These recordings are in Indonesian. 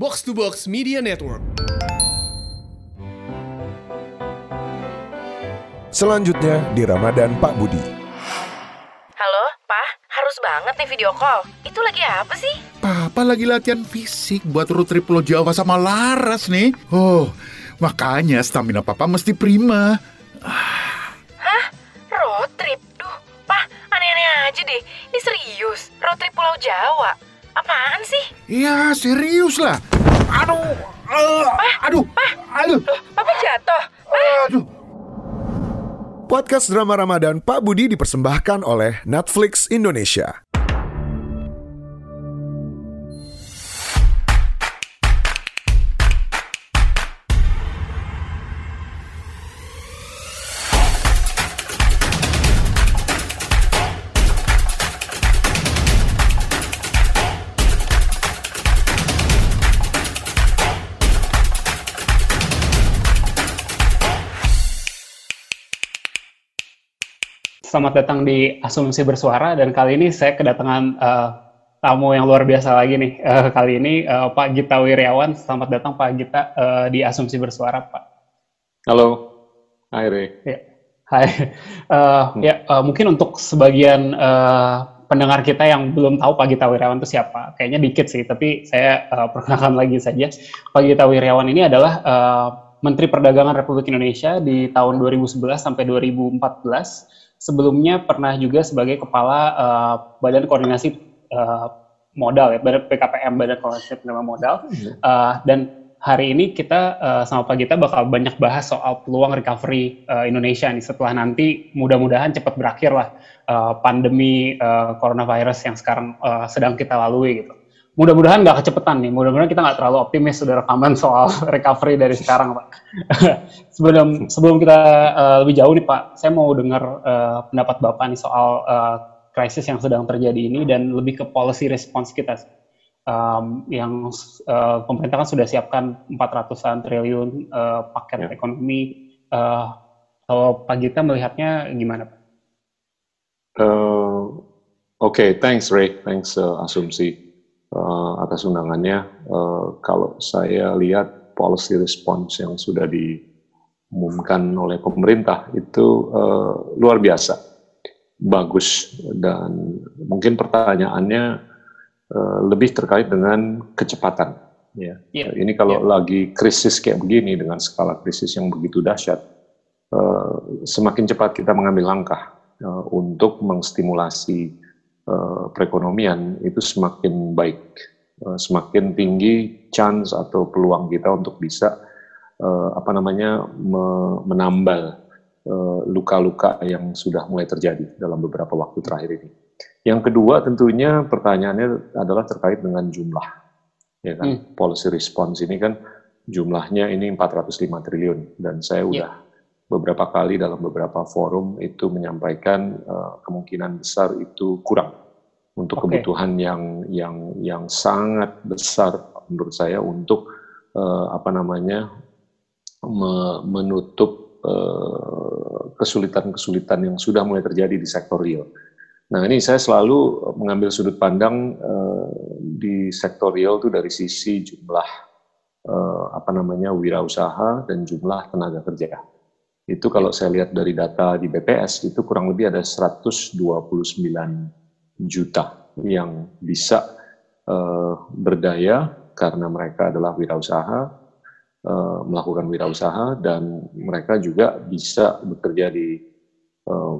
Box to Box Media Network. Selanjutnya di Ramadan Pak Budi. Halo, Pak. Harus banget nih video call. Itu lagi apa sih? Papa lagi latihan fisik buat road trip Pulau Jawa sama Laras nih. Oh, makanya stamina papa mesti prima. Hah? Road trip? Duh, Pak, aneh-aneh aja deh. Ini serius. Road trip Pulau Jawa. Apaan sih? Ya, serius lah. Aduh, eh, aduh, aduh, Loh, Papa jatuh. Pak, aduh. Podcast drama Ramadan Pak Budi dipersembahkan oleh Netflix Indonesia. Selamat datang di Asumsi Bersuara dan kali ini saya kedatangan eh, tamu yang luar biasa lagi nih. Eh, kali ini eh, Pak Gita Wiryawan. Selamat datang Pak Gita eh, di Asumsi Bersuara, Pak. Halo, hai Ray. Ya. Hai. Eh, Ya, eh, mungkin untuk sebagian eh, pendengar kita yang belum tahu Pak Gita Wiryawan itu siapa, kayaknya dikit sih, tapi saya eh, perkenalkan lagi saja. Pak Gita Wiryawan ini adalah eh, Menteri Perdagangan Republik Indonesia di tahun 2011 sampai 2014. Sebelumnya pernah juga sebagai Kepala eh, Badan Koordinasi eh, Modal, ya, Badan PKPM, Badan Koordinasi Penerimaan Modal. Eh, dan hari ini kita eh, sama Pak Gita bakal banyak bahas soal peluang recovery eh, Indonesia nih setelah nanti mudah-mudahan cepat berakhir lah eh, pandemi eh, coronavirus yang sekarang eh, sedang kita lalui gitu. Mudah-mudahan nggak kecepatan nih, mudah-mudahan kita nggak terlalu optimis sudah rekaman soal recovery dari sekarang Pak. sebelum sebelum kita eh, lebih jauh nih Pak, saya mau dengar eh, pendapat Bapak nih soal eh, krisis yang sedang terjadi ini dan lebih ke policy response kita um, yang uh, pemerintah kan sudah siapkan 400-an triliun uh, paket Ya. ekonomi. Uh, kalau Pak Gita melihatnya gimana? Pak? Eh, Oke, thanks Ray, thanks eh, Asumsi eh, atas undangannya. Eh, kalau saya lihat policy response yang sudah diumumkan oleh pemerintah itu eh, luar biasa, bagus dan mungkin pertanyaannya eh, lebih terkait dengan kecepatan. Ya, Iya. ini kalau Iya. lagi krisis kayak begini dengan skala krisis yang begitu dahsyat, eh, semakin cepat kita mengambil langkah eh, untuk mengstimulasi eh, perekonomian itu semakin baik, Eh, semakin tinggi chance atau peluang kita untuk bisa eh, apa namanya me- menambal luka-luka yang sudah mulai terjadi dalam beberapa waktu terakhir ini. Yang kedua tentunya pertanyaannya adalah terkait dengan jumlah, ya kan? Hmm. Policy response ini kan jumlahnya ini 405 triliun dan saya Iya. udah beberapa kali dalam beberapa forum itu menyampaikan eh, kemungkinan besar itu kurang untuk Oke. kebutuhan yang yang yang sangat besar menurut saya untuk eh, apa namanya me- menutup eh, kesulitan-kesulitan yang sudah mulai terjadi di sektor real. Nah ini saya selalu mengambil sudut pandang eh, di sektor real itu dari sisi jumlah eh, apa namanya wirausaha dan jumlah tenaga kerja. Itu kalau saya lihat dari data di BPS itu kurang lebih ada 129 juta yang bisa eh, berdaya karena mereka adalah wirausaha, eh, melakukan wirausaha dan mereka juga bisa bekerja di eh,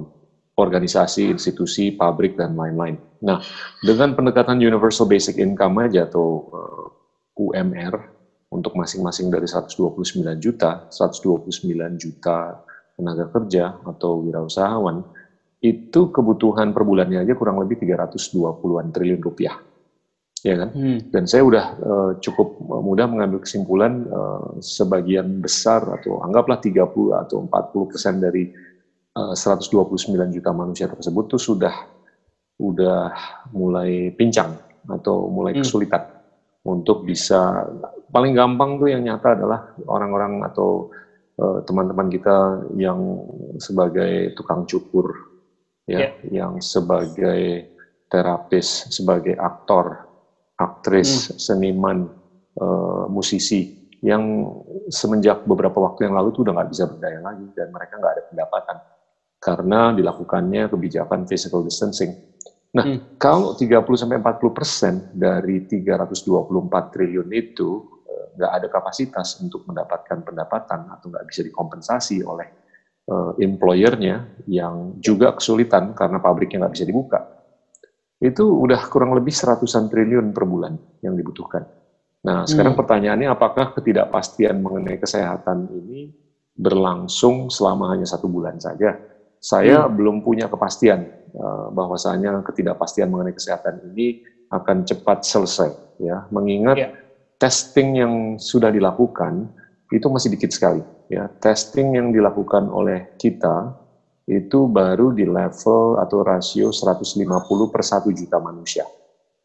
organisasi, institusi, pabrik dan lain-lain. Nah, dengan pendekatan universal basic income aja atau eh, UMR untuk masing-masing dari 129 juta, 129 juta tenaga kerja atau wirausahawan, itu kebutuhan per bulannya aja kurang lebih 320-an triliun rupiah. Ya kan? Hmm. Dan saya udah eh, cukup mudah mengambil kesimpulan eh, sebagian besar atau anggaplah 30 atau 40 persen dari eh, 129 juta manusia tersebut tuh sudah udah mulai pincang atau mulai Hmm. kesulitan untuk bisa paling gampang tuh yang nyata adalah orang-orang atau eh, teman-teman kita yang sebagai tukang cukur ya, yang sebagai terapis, sebagai aktor, aktris, seniman, uh, musisi yang semenjak beberapa waktu yang lalu itu udah nggak bisa berdaya lagi dan mereka nggak ada pendapatan. Karena dilakukannya kebijakan physical distancing. Nah, hmm. kalau 30 sampai 40 persen dari 324 triliun itu eh, nggak ada kapasitas untuk mendapatkan pendapatan atau nggak bisa dikompensasi oleh uh, employernya yang juga kesulitan karena pabriknya nggak bisa dibuka, itu udah kurang lebih seratusan triliun per bulan yang dibutuhkan. Nah, sekarang hmm. pertanyaannya apakah ketidakpastian mengenai kesehatan ini berlangsung selama hanya satu bulan saja? Saya hmm. belum punya kepastian bahwasanya ketidakpastian mengenai kesehatan ini akan cepat selesai. Ya, mengingat yeah. testing yang sudah dilakukan itu masih dikit sekali. Ya, testing yang dilakukan oleh kita itu baru di level atau rasio 150 per 1 juta manusia.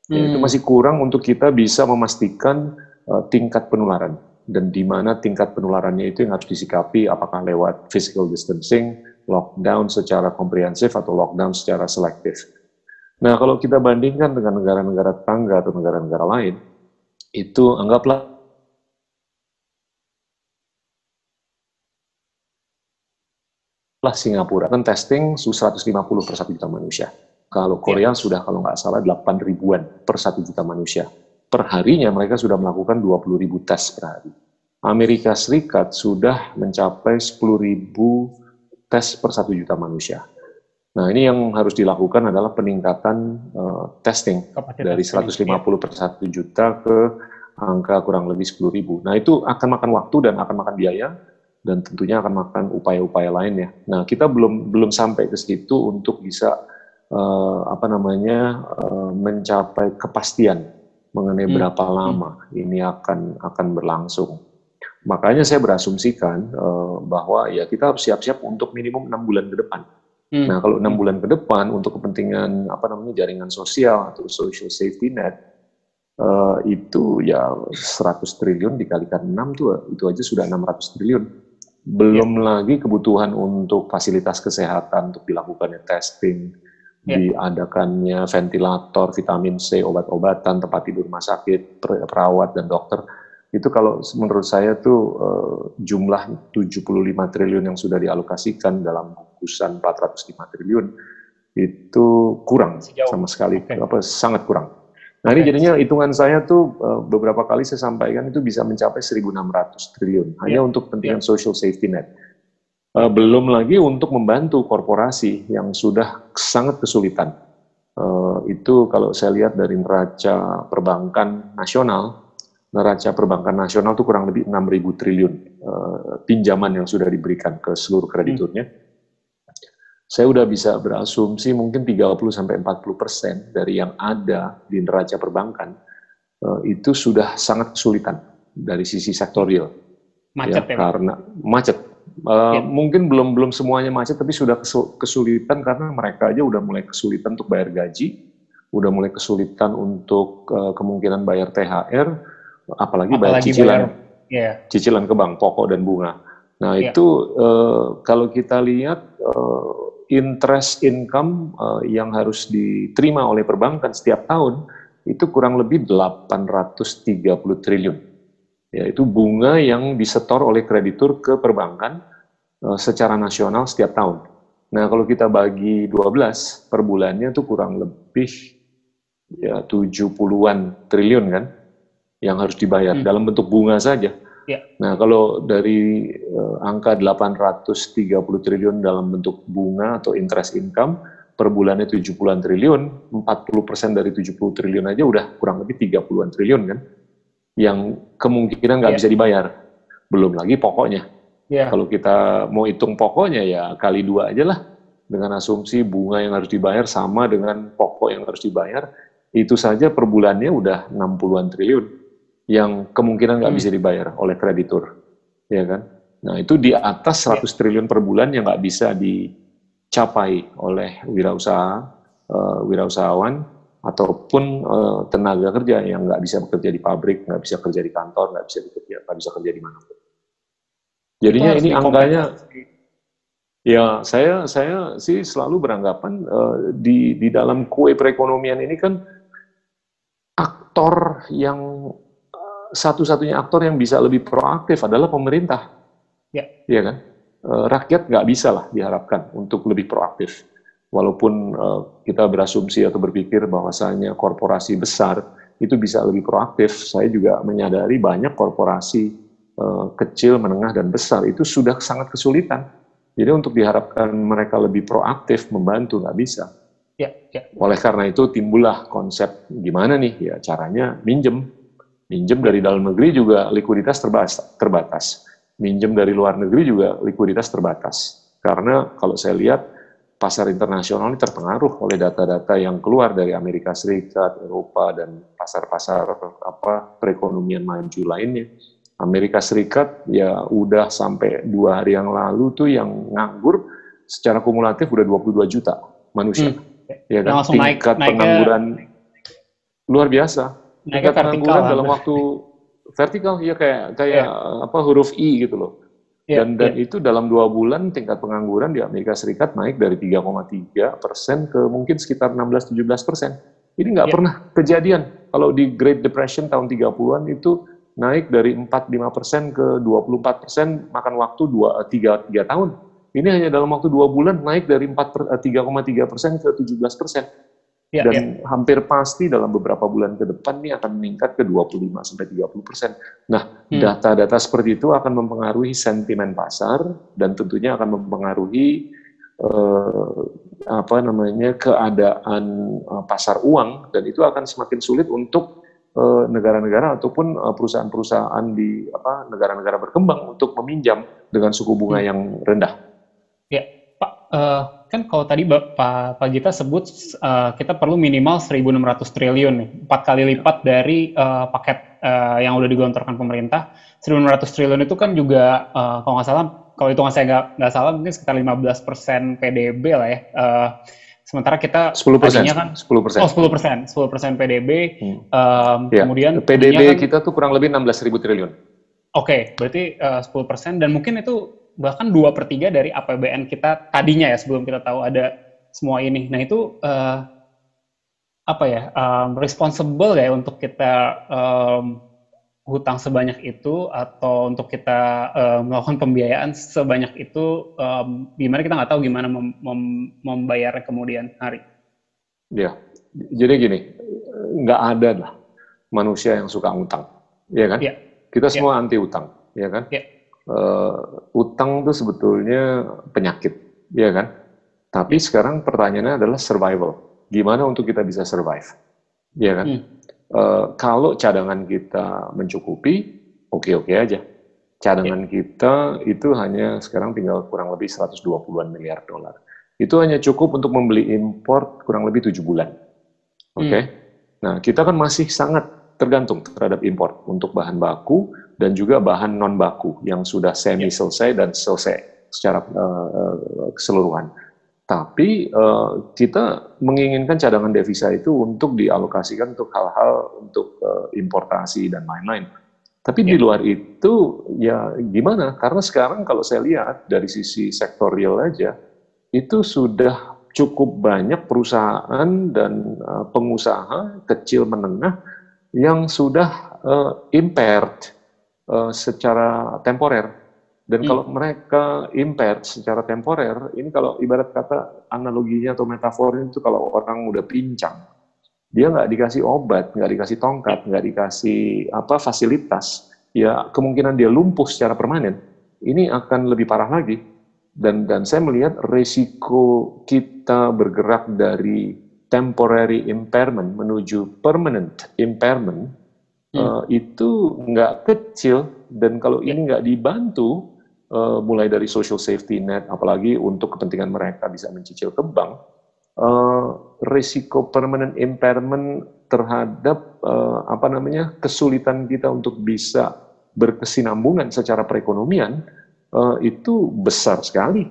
Ya, hmm. Itu masih kurang untuk kita bisa memastikan uh, tingkat penularan dan di mana tingkat penularannya itu yang harus disikapi apakah lewat physical distancing, lockdown secara komprehensif atau lockdown secara selektif. Nah, kalau kita bandingkan dengan negara-negara tetangga atau negara-negara lain, itu anggaplah Singapura kan testing 150 per 1 juta manusia. Kalau Korea ya. sudah kalau nggak salah 8 ribuan per 1 juta manusia. Per harinya mereka sudah melakukan 20 ribu tes per hari. Amerika Serikat sudah mencapai 10 ribu tes per 1 juta manusia. Nah ini yang harus dilakukan adalah peningkatan uh, testing Kapasitas dari 150 ya. per 1 juta ke angka kurang lebih 10 ribu. Nah itu akan makan waktu dan akan makan biaya dan tentunya akan makan upaya-upaya lainnya. Nah kita belum belum sampai ke situ untuk bisa uh, apa namanya uh, mencapai kepastian mengenai hmm. berapa hmm. lama hmm. ini akan akan berlangsung. Makanya saya berasumsikan uh, bahwa ya kita harus siap-siap untuk minimum enam bulan ke depan. Hmm. Nah kalau enam bulan ke depan untuk kepentingan apa namanya jaringan sosial atau social safety net uh, itu ya 100 triliun dikalikan 6 tuh itu aja sudah 600 triliun. Belum ya. lagi kebutuhan untuk fasilitas kesehatan untuk dilakukannya testing, yeah. diadakannya ventilator, vitamin C, obat-obatan, tempat tidur rumah sakit, perawat dan dokter. Itu kalau menurut saya tuh uh, jumlah 75 triliun yang sudah dialokasikan dalam bungkusan 405 triliun itu kurang Sejauh. sama sekali, okay. apa sangat kurang. Nah ini jadinya hitungan saya tuh uh, beberapa kali saya sampaikan itu bisa mencapai 1.600 triliun hanya yeah. untuk kepentingan yeah. social safety net. Uh, belum lagi untuk membantu korporasi yang sudah sangat kesulitan. Uh, itu kalau saya lihat dari neraca perbankan nasional, neraca perbankan nasional itu kurang lebih 6.000 triliun uh, pinjaman yang sudah diberikan ke seluruh krediturnya. Hmm. Saya udah bisa berasumsi mungkin 30 sampai 40 persen dari yang ada di neraca perbankan uh, itu sudah sangat kesulitan dari sisi sektorial. Macet ya, ya karena macet Uh, ya. Mungkin belum belum semuanya macet, tapi sudah kesulitan karena mereka aja udah mulai kesulitan untuk bayar gaji, udah mulai kesulitan untuk uh, kemungkinan bayar THR, apalagi, apalagi bayar cicilan, bayar, yeah. cicilan ke bank pokok dan bunga. Nah yeah. itu uh, kalau kita lihat uh, interest income uh, yang harus diterima oleh perbankan setiap tahun itu kurang lebih 830 triliun yaitu bunga yang disetor oleh kreditur ke perbankan uh, secara nasional setiap tahun. Nah, kalau kita bagi 12 per bulannya itu kurang lebih ya 70-an triliun kan yang harus dibayar hmm. dalam bentuk bunga saja. Ya. Nah, kalau dari uh, angka 830 triliun dalam bentuk bunga atau interest income per bulannya 70-an triliun, 40% dari 70 triliun aja udah kurang lebih 30-an triliun kan yang kemungkinan nggak yeah. bisa dibayar. Belum lagi pokoknya. Yeah. Kalau kita mau hitung pokoknya ya kali dua aja lah. Dengan asumsi bunga yang harus dibayar sama dengan pokok yang harus dibayar. Itu saja per bulannya udah 60-an triliun. Yang kemungkinan nggak hmm. bisa dibayar oleh kreditur. Ya kan? Nah itu di atas 100 yeah. triliun per bulan yang nggak bisa dicapai oleh wirausaha, uh, wirausahawan ataupun uh, tenaga kerja yang nggak bisa bekerja di pabrik, nggak bisa kerja di kantor, nggak bisa bekerja, nggak bisa kerja di mana pun. Jadinya ini angkanya, ya saya saya sih selalu beranggapan uh, di di dalam kue perekonomian ini kan aktor yang satu-satunya aktor yang bisa lebih proaktif adalah pemerintah. Ya. Iya kan? Eh, rakyat nggak bisa lah diharapkan untuk lebih proaktif. Walaupun uh, kita berasumsi atau berpikir bahwasanya korporasi besar itu bisa lebih proaktif, saya juga menyadari banyak korporasi uh, kecil, menengah, dan besar itu sudah sangat kesulitan. Jadi untuk diharapkan mereka lebih proaktif membantu nggak bisa. Ya, ya. Oleh karena itu timbullah konsep gimana nih ya caranya minjem. Minjem dari dalam negeri juga likuiditas terbatas. Minjem dari luar negeri juga likuiditas terbatas. Karena kalau saya lihat pasar internasional ini terpengaruh oleh data-data yang keluar dari Amerika Serikat, Eropa, dan pasar-pasar apa perekonomian maju lainnya. Amerika Serikat ya udah sampai dua hari yang lalu tuh yang nganggur secara kumulatif udah 22 juta manusia. Hmm. Ya kan? Tingkat naik, pengangguran naik luar biasa. Tingkat pengangguran dalam waktu vertikal ya kayak kayak ya. apa huruf I gitu loh. Ya, dan dan ya. itu dalam dua bulan tingkat pengangguran di Amerika Serikat naik dari 3,3 persen ke mungkin sekitar 16-17 persen. Ini nggak ya. pernah kejadian. Kalau di Great Depression tahun 30-an itu naik dari 4-5 persen ke 24 persen, makan waktu 2, 3, 3 tahun. Ini hanya dalam waktu dua bulan naik dari 3,3 eh, persen ke 17 persen. Ya, dan ya. hampir pasti dalam beberapa bulan ke depan ini akan meningkat ke 25 sampai 30 persen. Nah, hmm. data-data seperti itu akan mempengaruhi sentimen pasar dan tentunya akan mempengaruhi eh, apa namanya keadaan eh, pasar uang dan itu akan semakin sulit untuk eh, negara-negara ataupun eh, perusahaan-perusahaan di apa negara-negara berkembang untuk meminjam dengan suku bunga hmm. yang rendah. Ya, Pak. Uh kan kalau tadi Pak, Pak Gita sebut uh, kita perlu minimal 1.600 triliun nih, empat kali lipat dari uh, paket uh, yang udah digelontorkan pemerintah. 1.600 triliun itu kan juga uh, kalau nggak salah, kalau itu saya nggak nggak salah mungkin sekitar 15 persen PDB lah ya. Uh, sementara kita 10 persen kan 10 persen oh 10 persen 10 persen PDB hmm. um, ya. kemudian PDB kan, kita tuh kurang lebih 16 ribu triliun oke okay, berarti uh, 10 persen dan mungkin itu bahkan dua per tiga dari APBN kita tadinya ya sebelum kita tahu ada semua ini. Nah itu uh, apa ya um, responsible ya untuk kita um, hutang sebanyak itu atau untuk kita um, melakukan pembiayaan sebanyak itu um, gimana kita nggak tahu gimana mem mem membayarnya kemudian hari. Ya, jadi gini nggak ada lah manusia yang suka utang, ya kan? Ya. Kita semua ya. anti utang, ya kan? Ya uh, utang itu sebetulnya penyakit, ya kan? Tapi sekarang pertanyaannya adalah survival. Gimana untuk kita bisa survive, ya kan? Hmm. Uh, kalau cadangan kita mencukupi, oke-oke aja. Cadangan yeah. kita itu hanya sekarang tinggal kurang lebih 120-an miliar dolar. Itu hanya cukup untuk membeli import kurang lebih tujuh bulan. Oke. Okay? Hmm. Nah, kita kan masih sangat tergantung terhadap import untuk bahan baku dan juga bahan non baku yang sudah semi selesai dan selesai secara uh, keseluruhan. Tapi uh, kita menginginkan cadangan devisa itu untuk dialokasikan untuk hal-hal untuk uh, importasi dan lain-lain. Tapi ya. di luar itu ya gimana? Karena sekarang kalau saya lihat dari sisi sektor real aja itu sudah cukup banyak perusahaan dan uh, pengusaha kecil menengah yang sudah uh, impaired uh, secara temporer. Dan hmm. kalau mereka impaired secara temporer, ini kalau ibarat kata analoginya atau metafornya itu kalau orang udah pincang, dia nggak dikasih obat, nggak dikasih tongkat, nggak dikasih apa fasilitas, ya kemungkinan dia lumpuh secara permanen. Ini akan lebih parah lagi. Dan dan saya melihat resiko kita bergerak dari temporary impairment menuju permanent impairment hmm. uh, itu nggak kecil dan kalau ini nggak dibantu uh, mulai dari social safety net apalagi untuk kepentingan mereka bisa mencicil ke bank uh, risiko permanent impairment terhadap uh, apa namanya kesulitan kita untuk bisa berkesinambungan secara perekonomian uh, itu besar sekali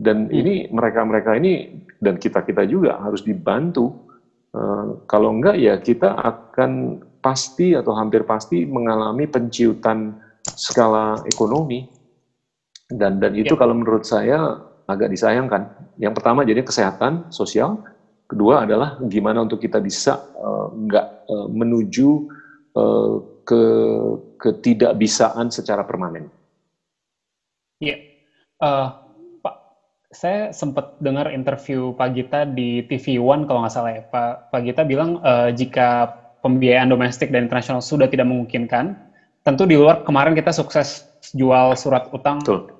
dan hmm. ini mereka-mereka ini dan kita-kita juga harus dibantu uh, kalau enggak ya kita akan pasti atau hampir pasti mengalami penciutan skala ekonomi dan dan itu ya. kalau menurut saya agak disayangkan. Yang pertama jadi kesehatan sosial, kedua adalah gimana untuk kita bisa uh, nggak uh, menuju uh, ke ketidakbisaan secara permanen. Iya, uh, Pak, saya sempat dengar interview Pak Gita di TV One kalau nggak salah ya. Pak, Pak Gita bilang uh, jika pembiayaan domestik dan internasional sudah tidak memungkinkan, tentu di luar kemarin kita sukses jual surat utang Betul.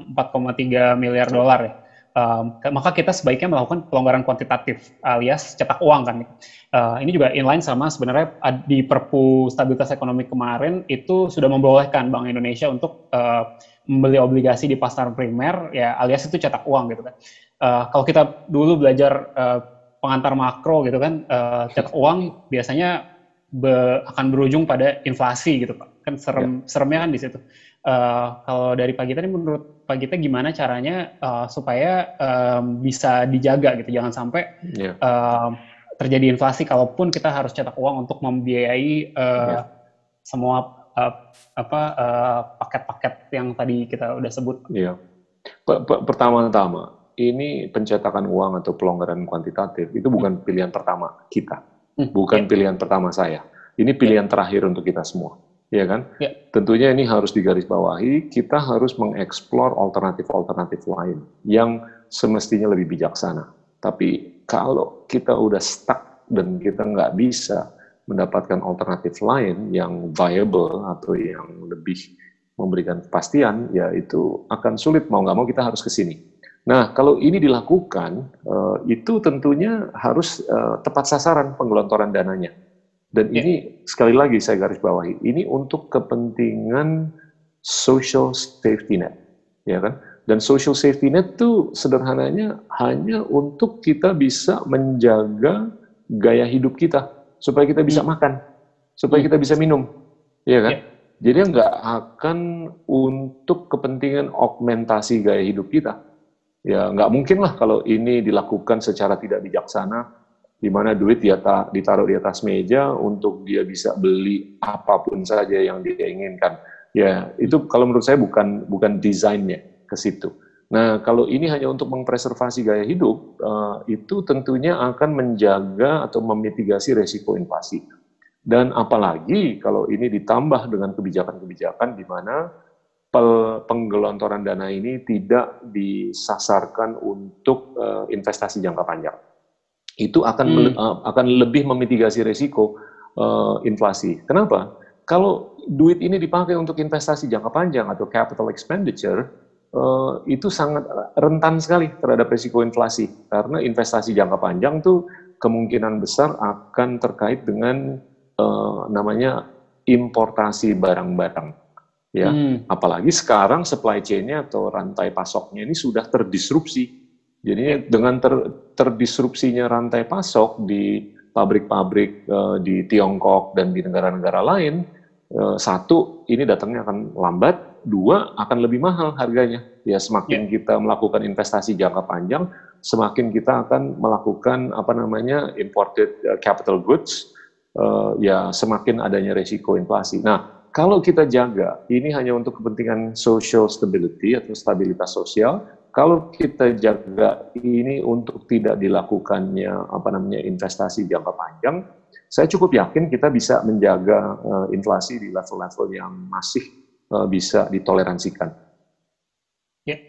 4,3 miliar dolar ya um, maka kita sebaiknya melakukan pelonggaran kuantitatif alias cetak uang kan. Uh, ini juga inline sama sebenarnya di Perpu Stabilitas Ekonomi kemarin itu sudah membolehkan Bank Indonesia untuk uh, membeli obligasi di pasar primer ya alias itu cetak uang gitu kan. Uh, kalau kita dulu belajar uh, pengantar makro gitu kan, uh, cetak uang biasanya be, akan berujung pada inflasi gitu pak. Kan serem ya. seremnya kan di situ. Uh, kalau dari Pak Gita ini menurut Pak Gita gimana caranya uh, supaya um, bisa dijaga gitu, jangan sampai. Ya. uh, terjadi inflasi kalaupun kita harus cetak uang untuk membiayai uh, yeah. semua uh, apa paket-paket uh, yang tadi kita udah sebut. Iya. Pertama-tama ini pencetakan uang atau pelonggaran kuantitatif itu bukan hmm. pilihan pertama kita, hmm. bukan yeah. pilihan pertama saya. Ini pilihan yeah. terakhir untuk kita semua ya kan? Ya. Tentunya ini harus digarisbawahi, kita harus mengeksplor alternatif-alternatif lain yang semestinya lebih bijaksana. Tapi kalau kita udah stuck dan kita nggak bisa mendapatkan alternatif lain yang viable atau yang lebih memberikan kepastian, ya itu akan sulit mau nggak mau kita harus ke sini. Nah, kalau ini dilakukan, uh, itu tentunya harus uh, tepat sasaran penggelontoran dananya dan yeah. ini sekali lagi saya garis bawahi, ini untuk kepentingan social safety net, ya kan? Dan social safety net itu sederhananya hanya untuk kita bisa menjaga gaya hidup kita supaya kita bisa hmm. makan, supaya hmm. kita bisa minum, ya kan? Yeah. Jadi nggak akan untuk kepentingan augmentasi gaya hidup kita. Ya nggak mungkin lah kalau ini dilakukan secara tidak bijaksana di mana duit dia ditaruh di atas meja untuk dia bisa beli apa pun saja yang dia inginkan. Ya, itu kalau menurut saya bukan bukan desainnya ke situ. Nah, kalau ini hanya untuk mengpreservasi gaya hidup, uh, itu tentunya akan menjaga atau memitigasi resiko inflasi. Dan apalagi kalau ini ditambah dengan kebijakan-kebijakan di mana penggelontoran dana ini tidak disasarkan untuk uh, investasi jangka panjang itu akan hmm. uh, akan lebih memitigasi resiko uh, inflasi. Kenapa? Kalau duit ini dipakai untuk investasi jangka panjang atau capital expenditure, uh, itu sangat rentan sekali terhadap resiko inflasi karena investasi jangka panjang tuh kemungkinan besar akan terkait dengan uh, namanya importasi barang-barang. Ya, hmm. apalagi sekarang supply chain-nya atau rantai pasoknya ini sudah terdisrupsi Jadinya dengan ter, terdisrupsinya rantai pasok di pabrik-pabrik uh, di Tiongkok dan di negara-negara lain, uh, satu ini datangnya akan lambat, dua akan lebih mahal harganya. Ya semakin yeah. kita melakukan investasi jangka panjang, semakin kita akan melakukan apa namanya imported eh, capital goods, uh, ya semakin adanya resiko inflasi. Nah kalau kita jaga ini hanya untuk kepentingan social stability atau stabilitas sosial, kalau kita jaga ini untuk tidak dilakukannya apa namanya investasi jangka panjang, saya cukup yakin kita bisa menjaga uh, inflasi di level-level yang masih uh, bisa ditoleransikan. Ya,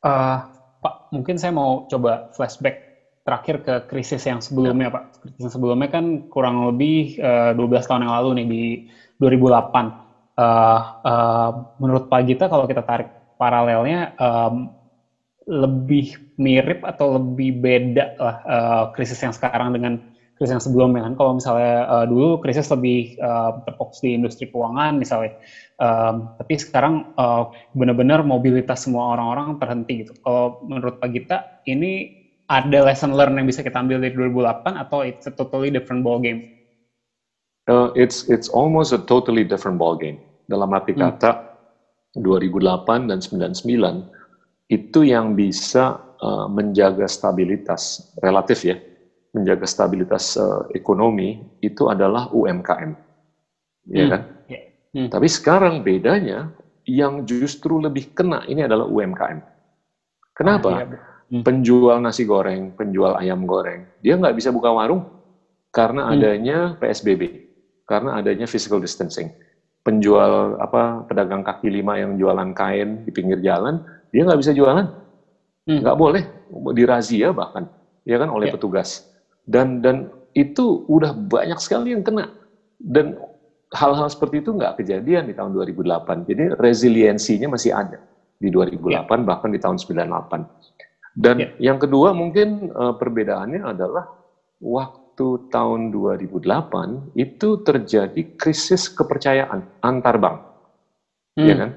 uh, Pak, mungkin saya mau coba flashback terakhir ke krisis yang sebelumnya, ya. Pak. Krisis yang sebelumnya kan kurang lebih uh, 12 tahun yang lalu nih di 2008. Uh, uh, menurut Pak Gita, kalau kita tarik paralelnya, um, lebih mirip atau lebih beda lah uh, krisis yang sekarang dengan krisis yang sebelumnya kan? Kalau misalnya uh, dulu krisis lebih uh, terfokus di industri keuangan misalnya. Um, tapi sekarang uh, benar-benar mobilitas semua orang-orang terhenti gitu. Kalau menurut Pak Gita ini ada lesson learn yang bisa kita ambil dari 2008 atau it's a totally different ball game uh, it's it's almost a totally different ball game dalam arti hmm. kata 2008 dan 99 itu yang bisa uh, menjaga stabilitas relatif ya, menjaga stabilitas uh, ekonomi itu adalah UMKM, ya hmm. kan? Yeah. Hmm. Tapi sekarang bedanya yang justru lebih kena ini adalah UMKM. Kenapa? Ah, iya. hmm. Penjual nasi goreng, penjual ayam goreng, dia nggak bisa buka warung karena hmm. adanya PSBB. Karena adanya physical distancing. Penjual apa pedagang kaki lima yang jualan kain di pinggir jalan, dia nggak bisa jualan, Hmm. nggak boleh dirazia bahkan, ya kan oleh Ya. petugas. Dan dan itu udah banyak sekali yang kena. Dan hal-hal seperti itu nggak kejadian di tahun 2008. Jadi resiliensinya masih ada di 2008 bahkan di tahun 98. Dan Ya. yang kedua mungkin eh, perbedaannya adalah waktu tahun 2008 itu terjadi krisis kepercayaan antar bank, ya Hmm. kan?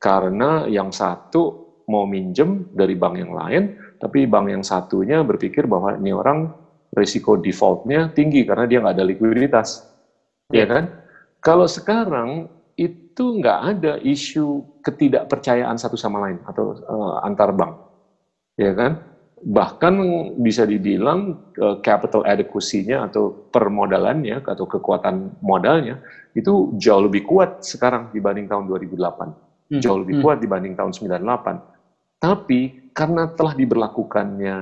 Karena yang satu mau minjem dari bank yang lain, tapi bank yang satunya berpikir bahwa ini orang risiko defaultnya tinggi karena dia nggak ada likuiditas, ya kan? Kalau sekarang itu nggak ada isu ketidakpercayaan satu sama lain atau eh, antar bank, ya kan? Bahkan bisa dibilang eh, capital adequacy-nya atau permodalannya atau kekuatan modalnya itu jauh lebih kuat sekarang dibanding tahun 2008, Hmm. jauh lebih Hmm. kuat dibanding tahun 98. Tapi karena telah diberlakukannya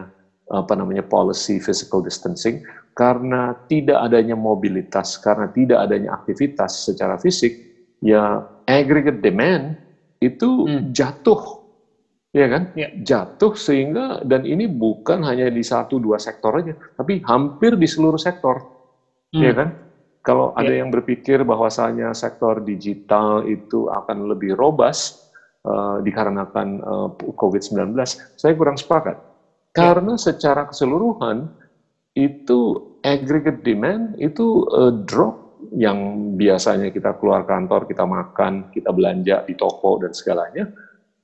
apa namanya policy physical distancing, karena tidak adanya mobilitas, karena tidak adanya aktivitas secara fisik, ya aggregate demand itu Hmm. jatuh, ya kan? Ya. Jatuh sehingga dan ini bukan hanya di satu dua sektor aja, tapi hampir di seluruh sektor, Hmm. ya kan? Kalau ada Ya. yang berpikir bahwasanya sektor digital itu akan lebih robust uh, dikarenakan uh, COVID-19, saya kurang sepakat. Karena secara keseluruhan itu aggregate demand itu uh, drop yang biasanya kita keluar kantor, kita makan, kita belanja di toko dan segalanya.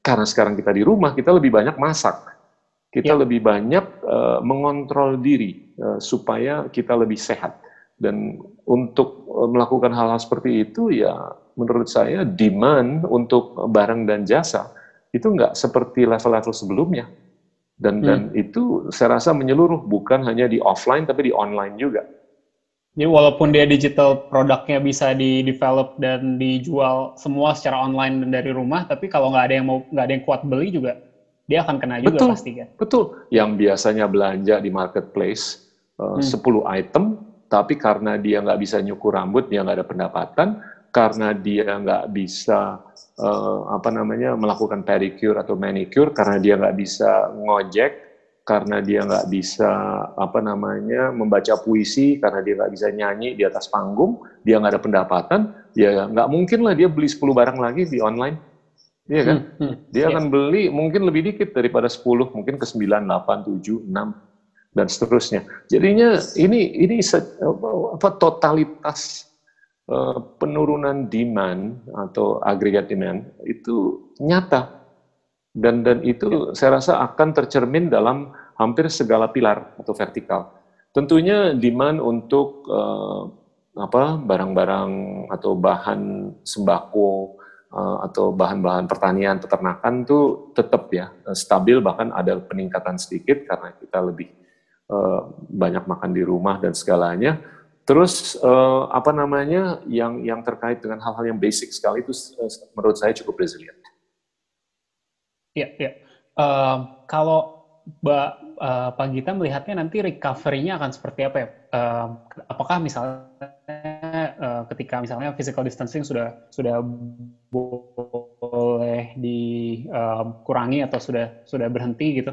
Karena sekarang kita di rumah, kita lebih banyak masak. Kita Ya. lebih banyak uh, mengontrol diri uh, supaya kita lebih sehat. Dan untuk uh, melakukan hal-hal seperti itu ya menurut saya demand untuk barang dan jasa itu nggak seperti level-level sebelumnya. Dan dan itu saya rasa menyeluruh bukan hanya di offline tapi di online juga. Jadi walaupun dia digital produknya bisa di develop dan dijual semua secara online dan dari rumah, tapi kalau nggak ada yang mau nggak ada yang kuat beli juga, dia akan kena juga Betul. pasti kan. Betul. Yang biasanya belanja di marketplace uh, Hmm. 10 item, tapi karena dia nggak bisa nyukur rambut, dia nggak ada pendapatan, karena dia nggak bisa uh, apa namanya melakukan pedicure atau manicure, karena dia nggak bisa ngojek, karena dia nggak bisa apa namanya membaca puisi, karena dia nggak bisa nyanyi di atas panggung, dia nggak ada pendapatan, ya nggak mungkin lah dia beli 10 barang lagi di online, iya kan? Hmm, hmm. Dia Ya. akan beli mungkin lebih dikit daripada 10, mungkin ke 9, 8, 7, 6 dan seterusnya. Jadinya ini ini apa totalitas eh, penurunan demand atau agregat demand itu nyata. Dan dan itu saya rasa akan tercermin dalam hampir segala pilar atau vertikal. Tentunya demand untuk eh, apa barang-barang atau bahan sembako eh, atau bahan-bahan pertanian peternakan itu tetap ya eh, stabil bahkan ada peningkatan sedikit karena kita lebih eh, banyak makan di rumah dan segalanya. Terus eh, apa namanya yang yang terkait dengan hal-hal yang basic sekali itu eh, menurut saya cukup resilient. Iya, iya. Ehm, kalau Mbak eh, Pak Gita melihatnya nanti recovery-nya akan seperti apa ya? Ehm, apakah misalnya eh, ketika misalnya physical distancing sudah sudah boleh dikurangi atau sudah sudah berhenti gitu,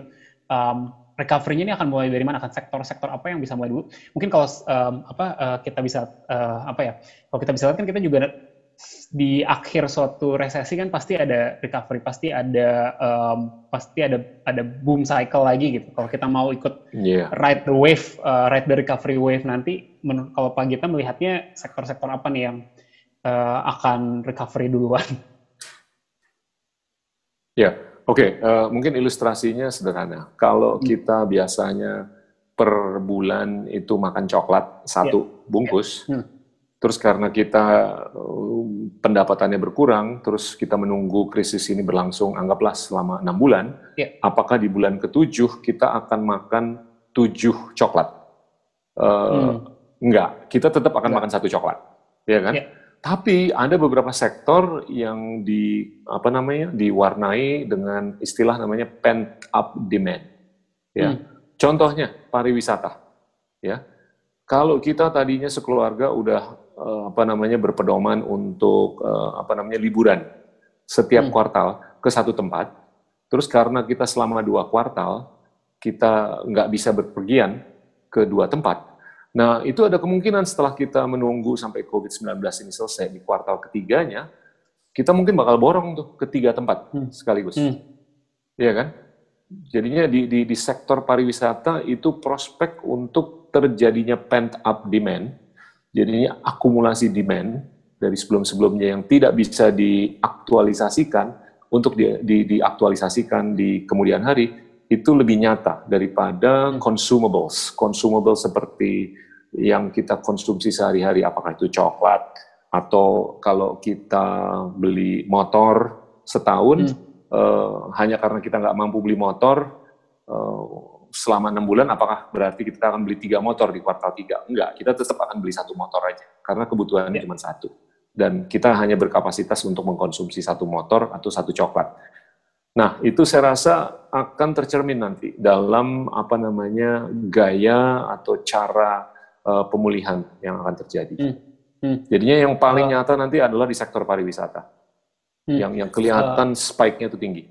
ehm, recovery-nya ini akan mulai dari mana? Akan sektor-sektor apa yang bisa mulai dulu? Mungkin kalau em, apa eh, kita bisa eh, apa ya? Kalau kita bisa lihat kan kita juga di akhir suatu resesi kan pasti ada recovery, pasti ada em, pasti ada ada boom cycle lagi gitu. Kalau kita mau ikut Iya. ride the wave, uh, ride the recovery wave nanti, menurut kalau Pak Gita melihatnya sektor-sektor apa nih yang uh, akan recovery duluan? Ya, oke. eh, mungkin ilustrasinya sederhana. Kalau kita biasanya per bulan itu makan coklat satu bungkus, Hmm. Terus karena kita eh, pendapatannya berkurang, terus kita menunggu krisis ini berlangsung, anggaplah selama enam bulan, Ya. apakah di bulan ketujuh kita akan makan tujuh coklat? Eh, Hmm. Enggak, kita tetap akan Enggak. makan satu coklat, ya kan? Ya. Tapi ada beberapa sektor yang di apa namanya diwarnai dengan istilah namanya pent up demand. Ya. Hmm. Contohnya pariwisata. Ya. Kalau kita tadinya sekeluarga udah uh, apa namanya berpedoman untuk uh, apa namanya liburan setiap hmm. kuartal ke satu tempat. Terus karena kita selama dua kuartal kita nggak bisa berpergian ke dua tempat. Nah, itu ada kemungkinan setelah kita menunggu sampai COVID-19 ini selesai di kuartal ketiganya, kita mungkin bakal borong tuh ke tiga tempat hmm. sekaligus. Hmm. Iya kan? Jadinya di, di, di sektor pariwisata itu prospek untuk terjadinya pent up demand, jadinya akumulasi demand dari sebelum-sebelumnya yang tidak bisa diaktualisasikan untuk di, di, diaktualisasikan di kemudian hari itu lebih nyata daripada consumables. Consumables seperti yang kita konsumsi sehari-hari, apakah itu coklat, atau kalau kita beli motor setahun, hmm. uh, hanya karena kita nggak mampu beli motor, uh, selama enam bulan, apakah berarti kita akan beli tiga motor di kuartal tiga? Enggak, kita tetap akan beli satu motor aja, karena kebutuhannya yeah. cuma satu. Dan kita hanya berkapasitas untuk mengkonsumsi satu motor atau satu coklat Nah, itu saya rasa akan tercermin nanti dalam apa namanya gaya atau cara uh, pemulihan yang akan terjadi. Hmm. Hmm. Jadinya yang paling nyata nanti adalah di sektor pariwisata, hmm. yang yang kelihatan uh, spike-nya itu tinggi.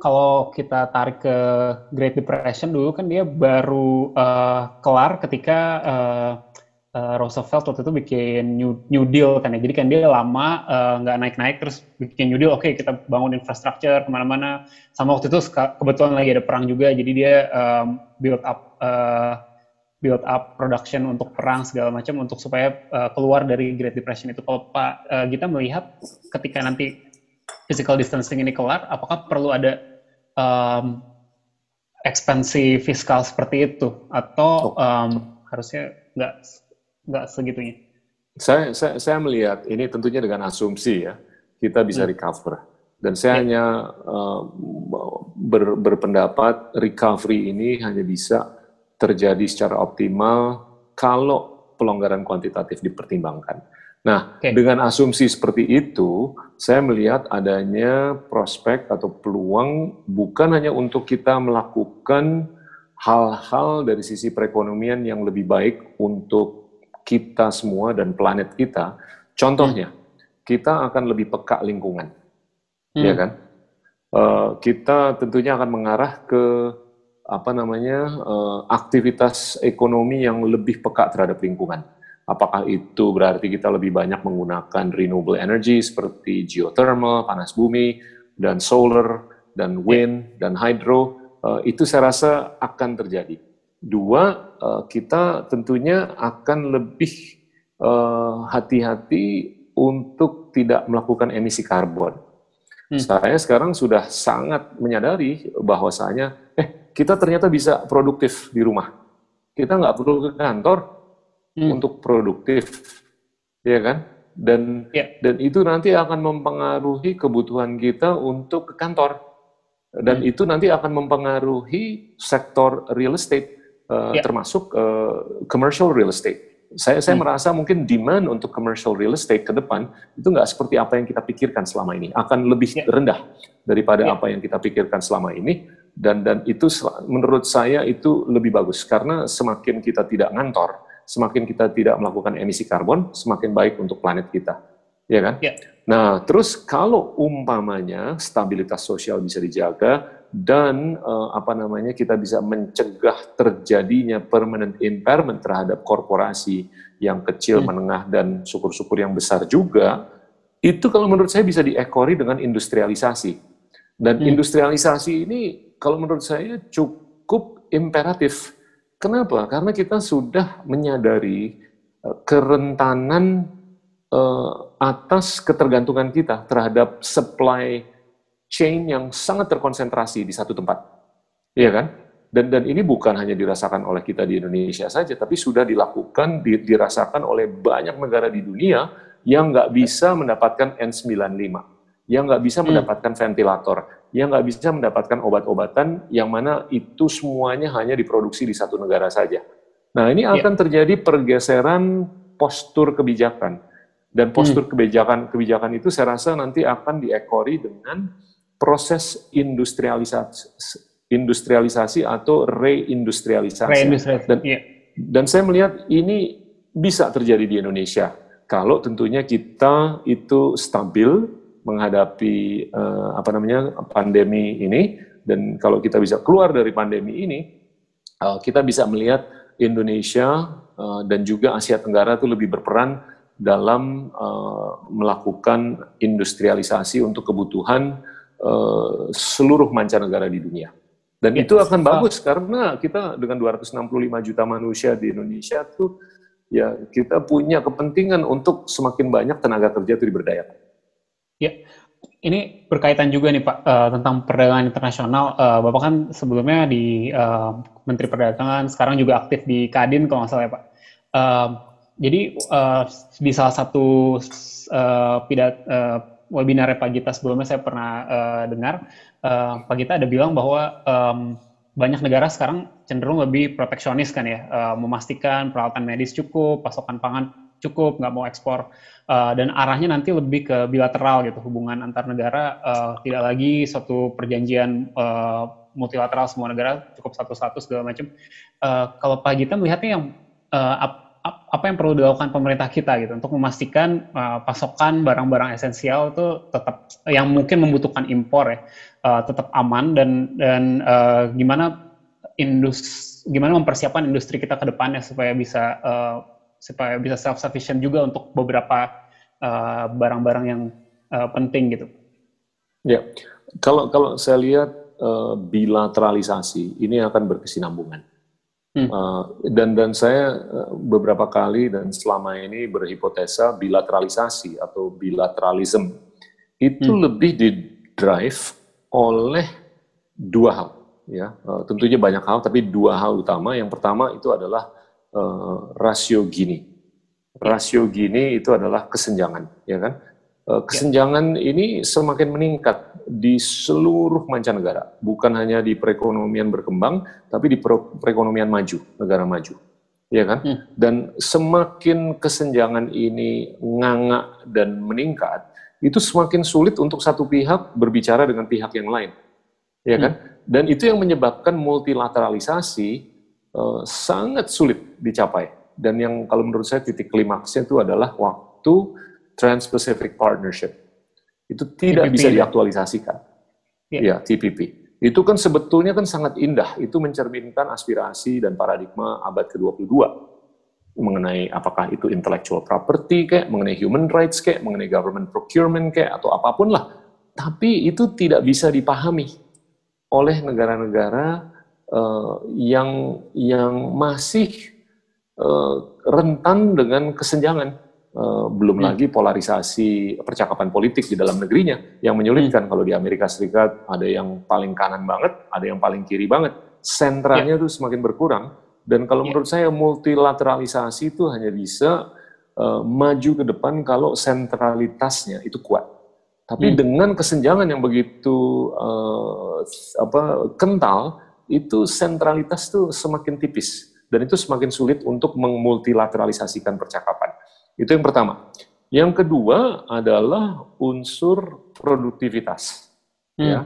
Kalau kita tarik ke Great Depression dulu kan dia baru uh, kelar ketika uh, uh, Roosevelt waktu itu bikin New, New Deal kan ya. Jadi kan dia lama uh, nggak naik-naik terus bikin New Deal. Oke okay, kita bangun infrastruktur ke mana-mana. Sama waktu itu kebetulan lagi ada perang juga. Jadi dia um, build up uh, build up production untuk perang segala macam untuk supaya uh, keluar dari Great Depression itu. Kalau Pak uh, Gita melihat ketika nanti physical distancing ini kelar, apakah perlu ada um, ekspansi fiskal seperti itu atau um, harusnya nggak nggak segitunya. Saya, saya, saya melihat ini tentunya dengan asumsi ya kita bisa hmm. recover dan saya ya. hanya uh, ber, berpendapat recovery ini hanya bisa terjadi secara optimal kalau pelonggaran kuantitatif dipertimbangkan. Nah, okay. dengan asumsi seperti itu, saya melihat adanya prospek atau peluang bukan hanya untuk kita melakukan hal-hal dari sisi perekonomian yang lebih baik untuk kita semua dan planet kita. Contohnya, hmm. kita akan lebih peka lingkungan, hmm. ya kan? Uh, kita tentunya akan mengarah ke apa namanya uh, aktivitas ekonomi yang lebih peka terhadap lingkungan. Apakah itu berarti kita lebih banyak menggunakan renewable energy seperti geothermal, panas bumi, dan solar, dan wind, dan hydro? Uh, itu saya rasa akan terjadi Dua, eh, kita tentunya akan lebih eh, hati-hati untuk tidak melakukan emisi karbon. Hmm. Saya sekarang sudah sangat menyadari bahwasanya, eh kita ternyata bisa produktif di rumah. Kita nggak perlu ke kantor hmm. untuk produktif, ya kan? Dan yeah. dan itu nanti akan mempengaruhi kebutuhan kita untuk ke kantor. Dan hmm. itu nanti akan mempengaruhi sektor real estate uh, ya. termasuk uh, commercial real estate. Saya saya hmm. merasa mungkin demand untuk commercial real estate ke depan itu nggak seperti apa yang kita pikirkan selama ini, akan lebih ya. rendah daripada ya. apa yang kita pikirkan selama ini dan dan itu menurut saya itu lebih bagus karena semakin kita tidak ngantor, semakin kita tidak melakukan emisi karbon, semakin baik untuk planet kita, ya kan? Ya. Nah, terus kalau umpamanya stabilitas sosial bisa dijaga, dan uh, apa namanya kita bisa mencegah terjadinya permanent impairment terhadap korporasi yang kecil, hmm. menengah dan syukur-syukur yang besar juga itu kalau menurut saya bisa diekori dengan industrialisasi dan hmm. industrialisasi ini kalau menurut saya cukup imperatif. Kenapa? Karena kita sudah menyadari uh, kerentanan uh, atas ketergantungan kita terhadap supply chain yang sangat terkonsentrasi di satu tempat. Iya kan? Dan dan ini bukan hanya dirasakan oleh kita di Indonesia saja, tapi sudah dilakukan, dirasakan oleh banyak negara di dunia yang nggak bisa mendapatkan N95, yang nggak bisa hmm. mendapatkan ventilator, yang nggak bisa mendapatkan obat-obatan, yang mana itu semuanya hanya diproduksi di satu negara saja. Nah ini ya. akan yeah. terjadi pergeseran postur kebijakan dan postur hmm. kebijakan kebijakan itu saya rasa nanti akan diekori dengan proses industrialisasi industrialisasi atau reindustrialisasi. Reindustrialisasi. Dan, yeah. dan saya melihat ini bisa terjadi di Indonesia kalau tentunya kita itu stabil menghadapi uh, apa namanya pandemi ini dan kalau kita bisa keluar dari pandemi ini uh, kita bisa melihat Indonesia uh, dan juga Asia Tenggara itu lebih berperan dalam uh, melakukan industrialisasi untuk kebutuhan uh, seluruh mancanegara di dunia. Dan ya, itu akan bagus karena kita dengan 265 juta manusia di Indonesia tuh ya kita punya kepentingan untuk semakin banyak tenaga kerja itu diberdayakan. Ya, ini berkaitan juga nih Pak uh, tentang perdagangan internasional. Uh, Bapak kan sebelumnya di uh, Menteri Perdagangan, sekarang juga aktif di Kadin kalau nggak salah ya Pak. Uh, jadi uh, di salah satu uh, pidat uh, webinar Pak Gita sebelumnya saya pernah uh, dengar, uh, Pak Gita ada bilang bahwa um, banyak negara sekarang cenderung lebih proteksionis kan ya, uh, memastikan peralatan medis cukup, pasokan pangan cukup, nggak mau ekspor, uh, dan arahnya nanti lebih ke bilateral gitu, hubungan antar negara, uh, tidak lagi suatu perjanjian uh, multilateral semua negara cukup satu-satu segala macam. Uh, kalau Pak Gita melihatnya yang uh, ap, ap, apa yang perlu dilakukan pemerintah kita gitu untuk memastikan uh, pasokan barang-barang esensial itu tetap yang mungkin membutuhkan impor ya uh, tetap aman dan dan uh, gimana industri gimana mempersiapkan industri kita ke depannya supaya bisa uh, supaya bisa self sufficient juga untuk beberapa eh, barang-barang uh, yang uh, penting gitu. Ya, kalau kalau saya lihat uh, bilateralisasi ini akan berkesinambungan. Hmm. Uh, dan dan saya beberapa kali dan selama ini berhipotesa bilateralisasi atau bilateralism itu hmm. lebih di drive oleh dua hal ya uh, tentunya banyak hal tapi dua hal utama yang pertama itu adalah uh, rasio Gini. Rasio Gini itu adalah kesenjangan, ya kan? Uh, kesenjangan ya. ini semakin meningkat di seluruh mancanegara, bukan hanya di perekonomian berkembang, tapi di perekonomian maju, negara maju, ya kan? Hmm. Dan semakin kesenjangan ini nganga dan meningkat, itu semakin sulit untuk satu pihak berbicara dengan pihak yang lain, ya kan? Hmm. Dan itu yang menyebabkan multilateralisasi uh, sangat sulit dicapai. Dan yang kalau menurut saya titik klimaksnya itu adalah waktu Trans-Pacific Partnership. Itu tidak TPP bisa ya? diaktualisasikan. Ya. ya, TPP. Itu kan sebetulnya kan sangat indah. Itu mencerminkan aspirasi dan paradigma abad ke-22 mengenai apakah itu intellectual property kayak, mengenai human rights kayak, mengenai government procurement kayak, atau apa pun lah. Tapi itu tidak bisa dipahami oleh negara-negara uh, yang yang masih uh, rentan dengan kesenjangan. Uh, belum hmm. lagi polarisasi percakapan politik di dalam negerinya yang menyulitkan. Hmm. Kalau di Amerika Serikat ada yang paling kanan banget, ada yang paling kiri banget. Sentranya yeah. tuh semakin berkurang. Dan kalau yeah. menurut saya multilateralisasi itu hanya bisa uh, maju ke depan kalau sentralitasnya itu kuat. Tapi hmm. dengan kesenjangan yang begitu uh, apa kental, itu sentralitas tuh semakin tipis dan itu semakin sulit untuk memultilateralisasikan percakapan. Itu yang pertama. Yang kedua adalah unsur produktivitas. Hmm. Ya,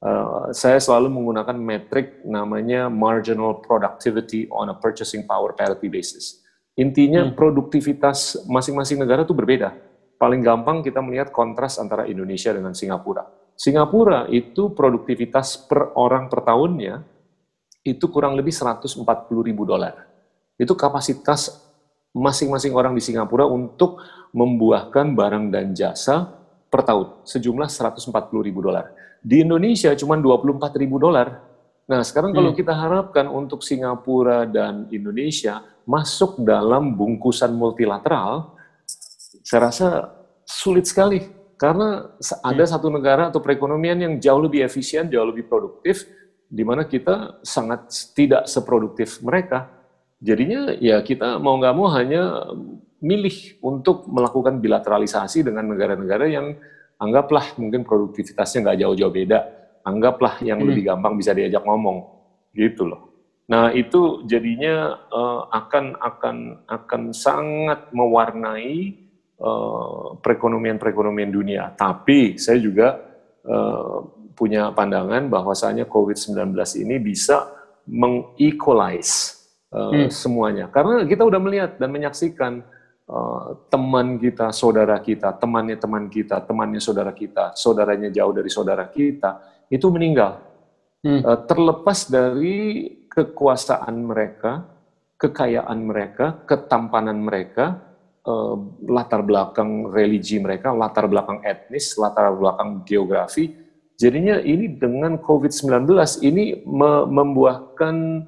uh, saya selalu menggunakan metrik namanya marginal productivity on a purchasing power parity basis. Intinya hmm. produktivitas masing-masing negara itu berbeda. Paling gampang kita melihat kontras antara Indonesia dengan Singapura. Singapura itu produktivitas per orang per tahunnya itu kurang lebih 140 ribu dolar. Itu kapasitas masing-masing orang di Singapura untuk membuahkan barang dan jasa per tahun, sejumlah 140 ribu dolar. Di Indonesia cuma 24 ribu dolar. Nah sekarang kalau hmm. kita harapkan untuk Singapura dan Indonesia masuk dalam bungkusan multilateral, saya rasa sulit sekali. Karena ada hmm. satu negara atau perekonomian yang jauh lebih efisien, jauh lebih produktif, di mana kita sangat tidak seproduktif mereka. Jadinya ya kita mau nggak mau hanya milih untuk melakukan bilateralisasi dengan negara-negara yang anggaplah mungkin produktivitasnya nggak jauh-jauh beda, anggaplah yang hmm. lebih gampang bisa diajak ngomong, gitu loh. Nah itu jadinya uh, akan akan akan sangat mewarnai uh, perekonomian-perekonomian dunia. Tapi saya juga uh, punya pandangan bahwasanya COVID-19 ini bisa mengequalize uh, hmm. semuanya. Karena kita udah melihat dan menyaksikan uh, teman kita, saudara kita, temannya teman kita, temannya saudara kita, saudaranya jauh dari saudara kita itu meninggal. Hmm. Uh, terlepas dari kekuasaan mereka, kekayaan mereka, ketampanan mereka, uh, latar belakang religi mereka, latar belakang etnis, latar belakang geografi. Jadinya ini dengan COVID-19 ini me membuahkan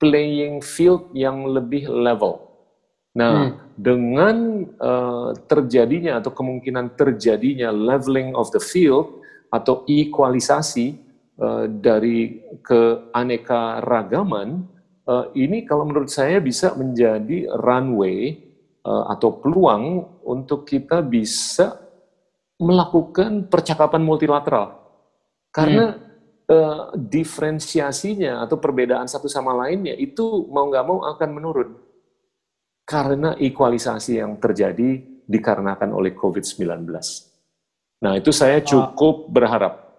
playing field yang lebih level. Nah, hmm. dengan uh, terjadinya atau kemungkinan terjadinya leveling of the field atau equalisasi uh, dari keanekaragaman, uh, ini kalau menurut saya bisa menjadi runway uh, atau peluang untuk kita bisa melakukan percakapan multilateral. Karena hmm. uh, diferensiasinya atau perbedaan satu sama lainnya itu mau nggak mau akan menurun. Karena equalisasi yang terjadi dikarenakan oleh COVID-19. Nah itu saya cukup berharap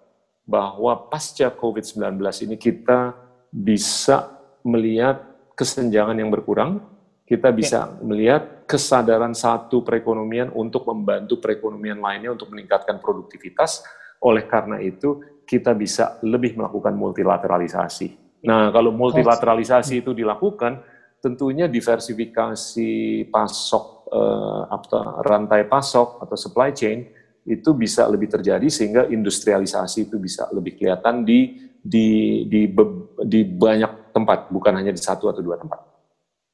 bahwa pasca COVID-19 ini kita bisa melihat kesenjangan yang berkurang, kita bisa ya. melihat kesadaran satu perekonomian untuk membantu perekonomian lainnya untuk meningkatkan produktivitas. Oleh karena itu, kita bisa lebih melakukan multilateralisasi. Nah, kalau multilateralisasi itu dilakukan, tentunya diversifikasi pasok eh, atau rantai pasok atau supply chain itu bisa lebih terjadi sehingga industrialisasi itu bisa lebih kelihatan di di di di banyak tempat, bukan hanya di satu atau dua tempat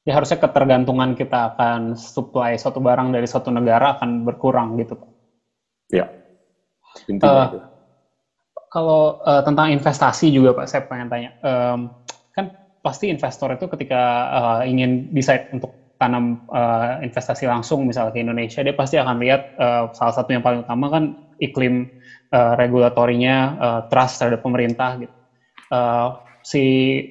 ya harusnya ketergantungan kita akan supply suatu barang dari suatu negara akan berkurang gitu Pak. Ya, intinya uh, itu. Kalau uh, tentang investasi juga Pak, saya pengen tanya. Um, kan pasti investor itu ketika uh, ingin decide untuk tanam uh, investasi langsung misalnya ke Indonesia, dia pasti akan lihat uh, salah satu yang paling utama kan iklim uh, regulatorinya, uh, trust terhadap pemerintah gitu. Uh, si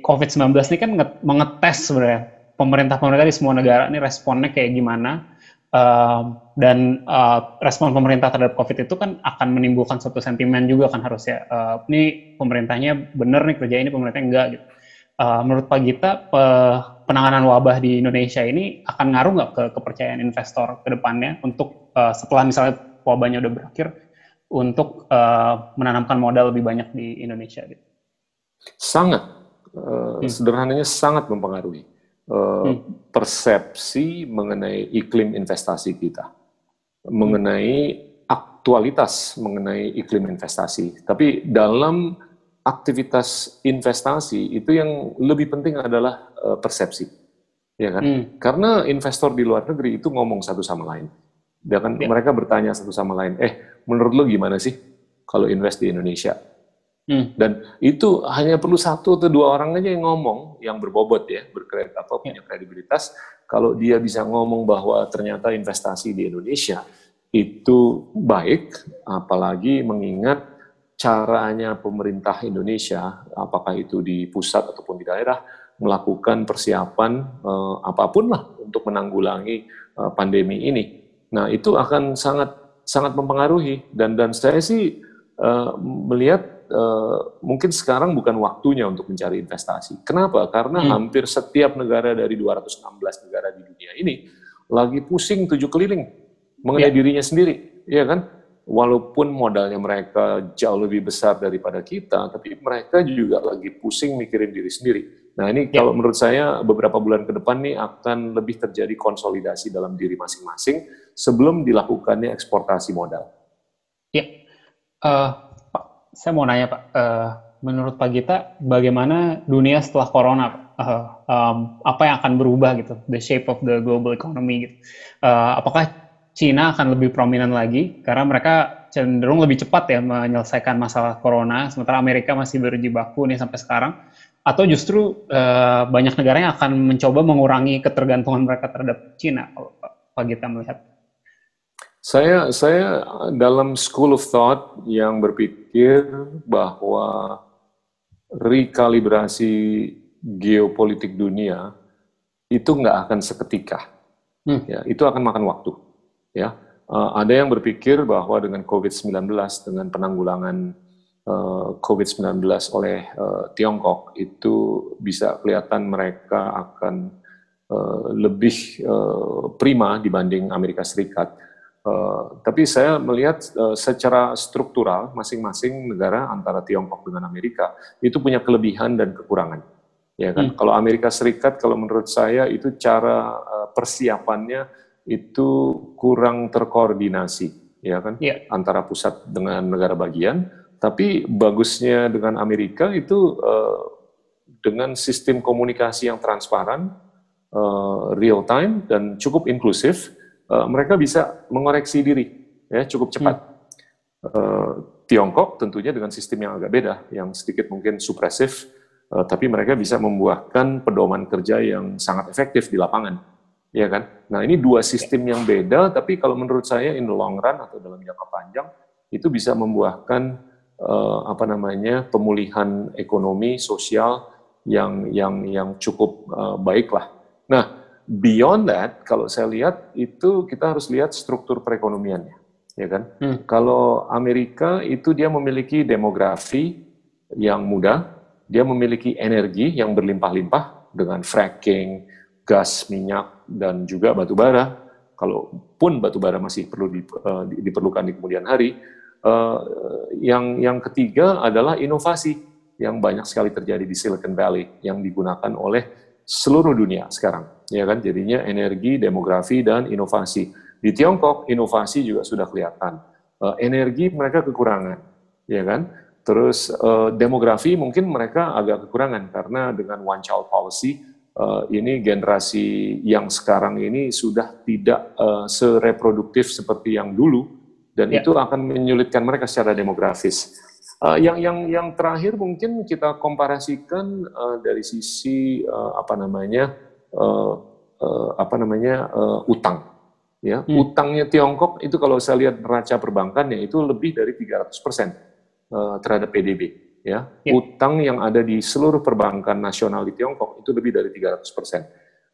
COVID-19 ini kan mengetes sebenarnya pemerintah-pemerintah di semua negara ini responnya kayak gimana uh, dan uh, respon pemerintah terhadap COVID itu kan akan menimbulkan suatu sentimen juga kan harusnya uh, ini pemerintahnya benar nih kerja ini pemerintahnya enggak gitu. Uh, menurut Pak Gita pe penanganan wabah di Indonesia ini akan ngaruh nggak ke kepercayaan investor ke depannya untuk uh, setelah misalnya wabahnya udah berakhir untuk uh, menanamkan modal lebih banyak di Indonesia gitu? Sangat uh, hmm. sederhananya sangat mempengaruhi hmm. Persepsi mengenai iklim investasi kita, mengenai aktualitas mengenai iklim investasi. Tapi dalam aktivitas investasi itu yang lebih penting adalah uh, persepsi, ya kan? Hmm. Karena investor di luar negeri itu ngomong satu sama lain, dan kan ya. mereka bertanya satu sama lain, eh menurut lo gimana sih kalau invest di Indonesia? Hmm. Dan itu hanya perlu satu atau dua orang aja yang ngomong, yang berbobot ya, berkredit apa punya kredibilitas. Kalau dia bisa ngomong bahwa ternyata investasi di Indonesia itu baik, apalagi mengingat caranya pemerintah Indonesia, apakah itu di pusat ataupun di daerah, melakukan persiapan eh, apa pun lah untuk menanggulangi eh, pandemi ini. Nah itu akan sangat sangat mempengaruhi dan dan saya sih eh, melihat Uh, mungkin sekarang bukan waktunya untuk mencari investasi. Kenapa? Karena hmm. hampir setiap negara dari 216 negara di dunia ini lagi pusing tujuh keliling mengenai ya. dirinya sendiri, ya kan? Walaupun modalnya mereka jauh lebih besar daripada kita, tapi mereka juga lagi pusing mikirin diri sendiri. Nah ini ya. kalau menurut saya beberapa bulan ke depan nih akan lebih terjadi konsolidasi dalam diri masing-masing sebelum dilakukannya eksportasi modal. Ya, uh, saya mau nanya Pak, uh, menurut Pak Gita, bagaimana dunia setelah Corona? Uh, um, apa yang akan berubah gitu, the shape of the global economy gitu? Uh, apakah Cina akan lebih prominent lagi karena mereka cenderung lebih cepat ya menyelesaikan masalah Corona, sementara Amerika masih berjibaku nih sampai sekarang? Atau justru uh, banyak negara yang akan mencoba mengurangi ketergantungan mereka terhadap Cina? Kalau Pak Gita melihat? Saya saya dalam school of thought yang berpikir bahwa rekalibrasi geopolitik dunia itu nggak akan seketika. Hmm. Ya, itu akan makan waktu. Ya, uh, ada yang berpikir bahwa dengan COVID-19 dengan penanggulangan uh, COVID-19 oleh uh, Tiongkok itu bisa kelihatan mereka akan uh, lebih uh, prima dibanding Amerika Serikat. Uh, tapi saya melihat uh, secara struktural masing-masing negara antara Tiongkok dengan Amerika itu punya kelebihan dan kekurangan. Ya kan, hmm. kalau Amerika Serikat kalau menurut saya itu cara uh, persiapannya itu kurang terkoordinasi, ya kan, yeah. antara pusat dengan negara bagian tapi bagusnya dengan Amerika itu uh, dengan sistem komunikasi yang transparan, uh, real time dan cukup inklusif, uh, mereka bisa mengoreksi diri ya cukup cepat. Hmm. Uh, Tiongkok tentunya dengan sistem yang agak beda, yang sedikit mungkin supresif, uh, tapi mereka bisa membuahkan pedoman kerja yang sangat efektif di lapangan, ya kan? Nah ini dua sistem yang beda, tapi kalau menurut saya in the long run atau dalam jangka panjang itu bisa membuahkan uh, apa namanya pemulihan ekonomi sosial yang yang yang cukup uh, baik lah. Nah, beyond that, kalau saya lihat itu kita harus lihat struktur perekonomiannya, ya kan? Hmm. Kalau Amerika itu dia memiliki demografi yang muda, dia memiliki energi yang berlimpah-limpah dengan fracking, gas minyak dan juga batu bara. Kalaupun batu bara masih perlu di, uh, diperlukan di kemudian hari, Uh, yang yang ketiga adalah inovasi yang banyak sekali terjadi di Silicon Valley yang digunakan oleh seluruh dunia sekarang, ya kan? Jadinya energi, demografi dan inovasi. Di Tiongkok inovasi juga sudah kelihatan. Uh, energi mereka kekurangan, ya kan? Terus uh, demografi mungkin mereka agak kekurangan karena dengan one child policy uh, ini generasi yang sekarang ini sudah tidak uh, sereproduktif seperti yang dulu dan ya. itu akan menyulitkan mereka secara demografis. Uh, yang yang yang terakhir mungkin kita komparasikan uh, dari sisi uh, apa namanya uh, uh, apa namanya uh, utang. Ya, hmm. utangnya Tiongkok itu kalau saya lihat neraca perbankannya itu lebih dari 300 persen uh, terhadap PDB. Ya. ya, utang yang ada di seluruh perbankan nasional di Tiongkok itu lebih dari 300 persen.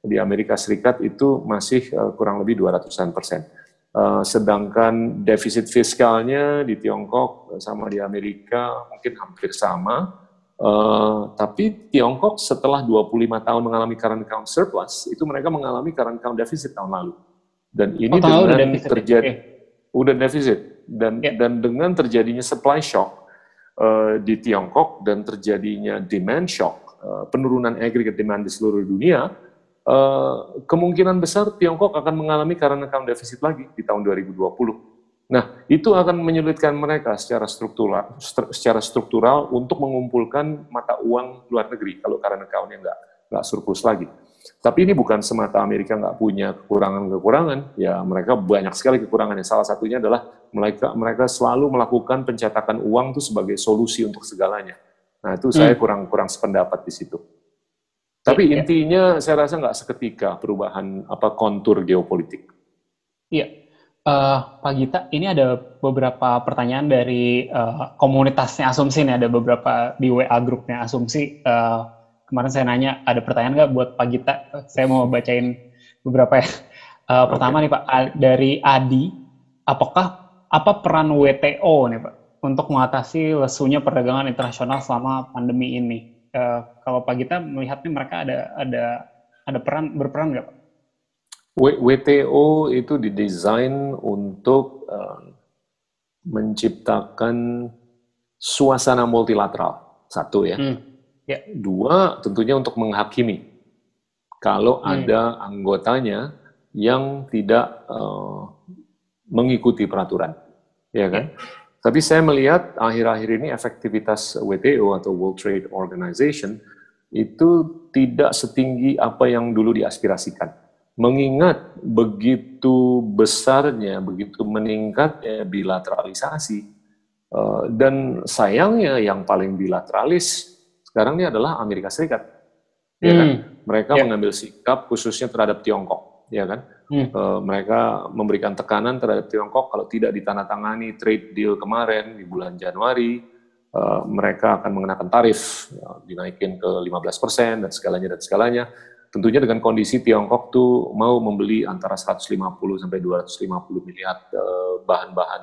Di Amerika Serikat itu masih uh, kurang lebih 200-an persen. Uh, sedangkan defisit fiskalnya di Tiongkok sama di Amerika mungkin hampir sama. Uh, tapi Tiongkok setelah 25 tahun mengalami current account surplus, itu mereka mengalami current account deficit tahun lalu. Dan ini oh, dengan terjadi okay. udah defisit dan yeah. dan dengan terjadinya supply shock uh, di Tiongkok dan terjadinya demand shock, uh, penurunan aggregate demand di seluruh dunia, Uh, kemungkinan besar Tiongkok akan mengalami current account deficit lagi di tahun 2020. Nah, itu akan menyulitkan mereka secara struktural, secara struktural untuk mengumpulkan mata uang luar negeri kalau current account-nya nggak nggak surplus lagi. Tapi ini bukan semata Amerika nggak punya kekurangan-kekurangan, ya mereka banyak sekali kekurangannya. Salah satunya adalah mereka mereka selalu melakukan pencetakan uang itu sebagai solusi untuk segalanya. Nah itu hmm. saya kurang kurang sependapat di situ. Tapi ya, intinya ya. saya rasa nggak seketika perubahan apa kontur geopolitik. Iya, uh, Pak Gita, ini ada beberapa pertanyaan dari uh, komunitasnya Asumsi nih, ada beberapa di WA grupnya Asumsi. Uh, kemarin saya nanya ada pertanyaan nggak buat Pak Gita? Saya mau bacain beberapa ya. Uh, pertama nih Pak dari Adi, apakah apa peran WTO nih Pak untuk mengatasi lesunya perdagangan internasional selama pandemi ini? uh, kalau Pak Gita melihatnya mereka ada ada ada peran berperan nggak Pak? WTO itu didesain untuk uh, menciptakan suasana multilateral satu ya. Hmm. ya. Dua tentunya untuk menghakimi kalau hmm. ada anggotanya yang tidak uh, mengikuti peraturan, ya kan? Ya. Tapi saya melihat akhir-akhir ini efektivitas WTO atau World Trade Organization itu tidak setinggi apa yang dulu diaspirasikan. Mengingat begitu besarnya, begitu meningkatnya bilateralisasi, eh, dan sayangnya yang paling bilateralis sekarang ini adalah Amerika Serikat. Ya kan? Hmm. Mereka yeah. mengambil sikap khususnya terhadap Tiongkok, ya kan? Hmm. Uh, mereka memberikan tekanan terhadap Tiongkok kalau tidak ditandatangani trade deal kemarin di bulan Januari, uh, mereka akan mengenakan tarif ya, dinaikin ke 15 persen dan segalanya dan segalanya. Tentunya dengan kondisi Tiongkok tuh mau membeli antara 150 sampai 250 miliar uh, bahan-bahan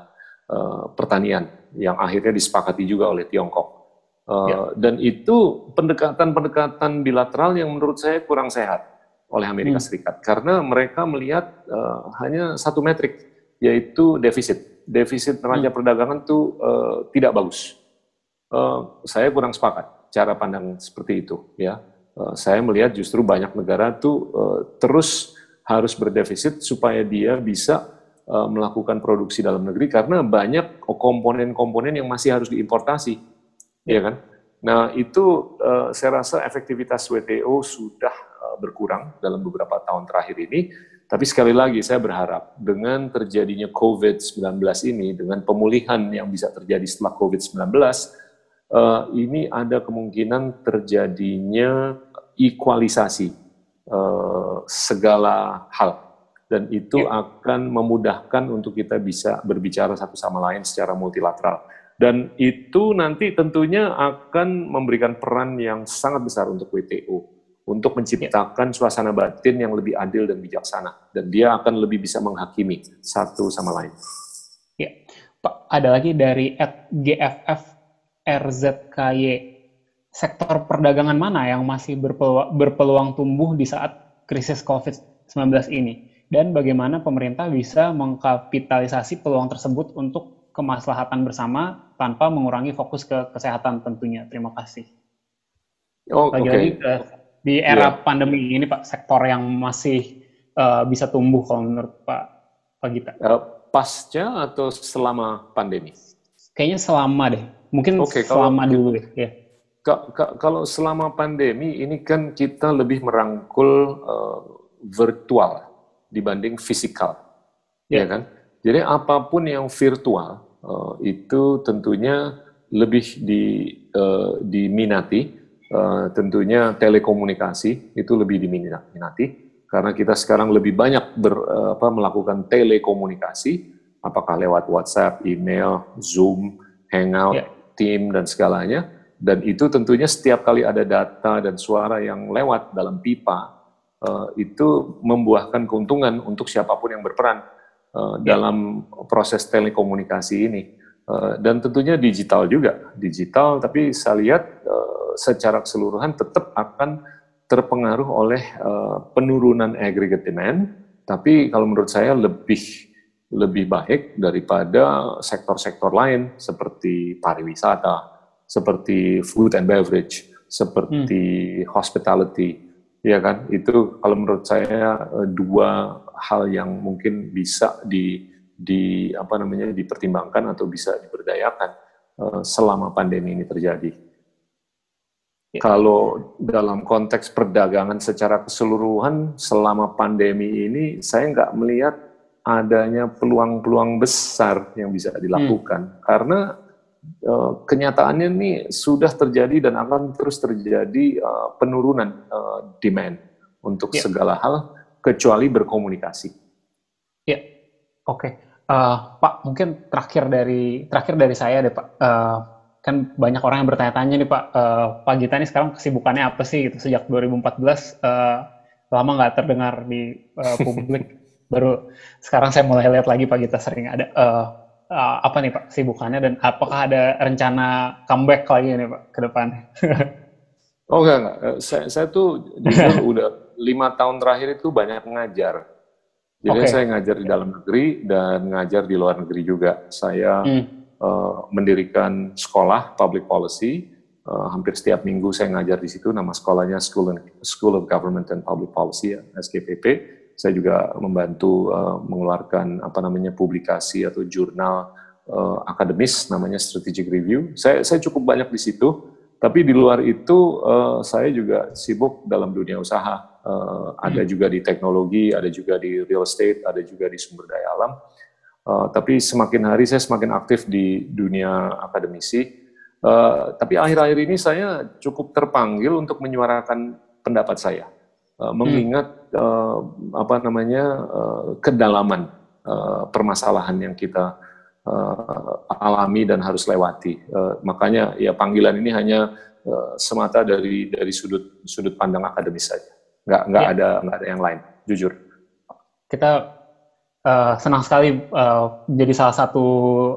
uh, pertanian yang akhirnya disepakati juga oleh Tiongkok. Uh, ya. Dan itu pendekatan-pendekatan bilateral yang menurut saya kurang sehat oleh Amerika hmm. Serikat karena mereka melihat uh, hanya satu metrik yaitu defisit. Defisit neraca hmm. perdagangan itu uh, tidak bagus. Uh, saya kurang sepakat cara pandang seperti itu ya. Uh, saya melihat justru banyak negara tuh uh, terus harus berdefisit supaya dia bisa uh, melakukan produksi dalam negeri karena banyak komponen-komponen yang masih harus diimportasi, ya kan? Nah itu saya rasa efektivitas WTO sudah berkurang dalam beberapa tahun terakhir ini. Tapi sekali lagi saya berharap dengan terjadinya COVID-19 ini, dengan pemulihan yang bisa terjadi setelah COVID-19, uh, ini ada kemungkinan terjadinya equalisasi uh, segala hal. Dan itu ya. akan memudahkan untuk kita bisa berbicara satu sama lain secara multilateral. Dan itu nanti tentunya akan memberikan peran yang sangat besar untuk WTO untuk menciptakan suasana batin yang lebih adil dan bijaksana. Dan dia akan lebih bisa menghakimi satu sama lain. Ya, Pak, ada lagi dari GFF RZKY sektor perdagangan mana yang masih berpeluang, berpeluang tumbuh di saat krisis COVID-19 ini? Dan bagaimana pemerintah bisa mengkapitalisasi peluang tersebut untuk kemaslahatan bersama tanpa mengurangi fokus ke kesehatan tentunya. Terima kasih. Oh, Lagi-lagi okay. di era yeah. pandemi ini Pak, sektor yang masih uh, bisa tumbuh kalau menurut Pak Pak Gita. Uh, pasca atau selama pandemi? Kayaknya selama deh. Mungkin okay, selama kalau, dulu deh. Ya kalau selama pandemi ini kan kita lebih merangkul uh, virtual dibanding fisikal, yeah. ya kan? Jadi apa pun yang virtual uh, itu tentunya lebih di, uh, diminati, uh, tentunya telekomunikasi itu lebih diminati karena kita sekarang lebih banyak ber, uh, apa, melakukan telekomunikasi, apakah lewat WhatsApp, email, Zoom, Hangout, yeah. Team dan segalanya dan itu tentunya setiap kali ada data dan suara yang lewat dalam pipa, uh, itu membuahkan keuntungan untuk siapa pun yang berperan uh, dalam proses telekomunikasi ini. Uh, dan tentunya digital juga, digital. Tapi saya lihat uh, secara keseluruhan tetap akan terpengaruh oleh uh, penurunan aggregate demand. Tapi kalau menurut saya lebih lebih baik daripada sektor-sektor lain seperti pariwisata, seperti food and beverage, seperti hmm. hospitality, ya kan? Itu kalau menurut saya eh, dua hal yang mungkin bisa di di apa namanya dipertimbangkan atau bisa diberdayakan uh, selama pandemi ini terjadi. Ya. Kalau dalam konteks perdagangan secara keseluruhan selama pandemi ini, saya nggak melihat adanya peluang-peluang besar yang bisa dilakukan hmm. karena Eh, kenyataannya nih sudah terjadi dan akan terus terjadi uh, penurunan uh, demand untuk yeah. segala hal kecuali berkomunikasi. Ya, yeah. oke, okay. uh, Pak. Mungkin terakhir dari terakhir dari saya deh Pak. Uh, kan banyak orang yang bertanya-tanya nih Pak. Uh, Pak Gita ini sekarang kesibukannya apa sih? Gitu sejak 2014 uh, lama nggak terdengar di uh, publik. Baru sekarang saya mulai lihat lagi Pak Gita sering ada. Uh, uh, apa nih Pak sibukannya dan apakah ada rencana comeback lagi nih Pak ke depan? oh enggak, enggak. Eh, saya, saya tuh jujur udah lima tahun terakhir itu banyak ngajar. Jadi okay. saya ngajar di dalam negeri dan ngajar di luar negeri juga. Saya hmm. uh, mendirikan sekolah public policy. Uh, hampir setiap minggu saya ngajar di situ. Nama sekolahnya School, and, School of Government and Public Policy, ya, SGPP saya juga membantu uh, mengeluarkan apa namanya publikasi atau jurnal uh, akademis namanya Strategic Review. Saya saya cukup banyak di situ, tapi di luar itu uh, saya juga sibuk dalam dunia usaha. Uh, hmm. Ada juga di teknologi, ada juga di real estate, ada juga di sumber daya alam. Uh, tapi semakin hari saya semakin aktif di dunia akademisi. Uh, tapi akhir-akhir ini saya cukup terpanggil untuk menyuarakan pendapat saya uh, mengingat uh, apa namanya uh, kedalaman uh, permasalahan yang kita uh, alami dan harus lewati. Uh, makanya ya panggilan ini hanya uh, semata dari dari sudut sudut pandang akademis saja. Nggak nggak ya. ada nggak ada yang lain. Jujur. Kita uh, senang sekali uh, jadi salah satu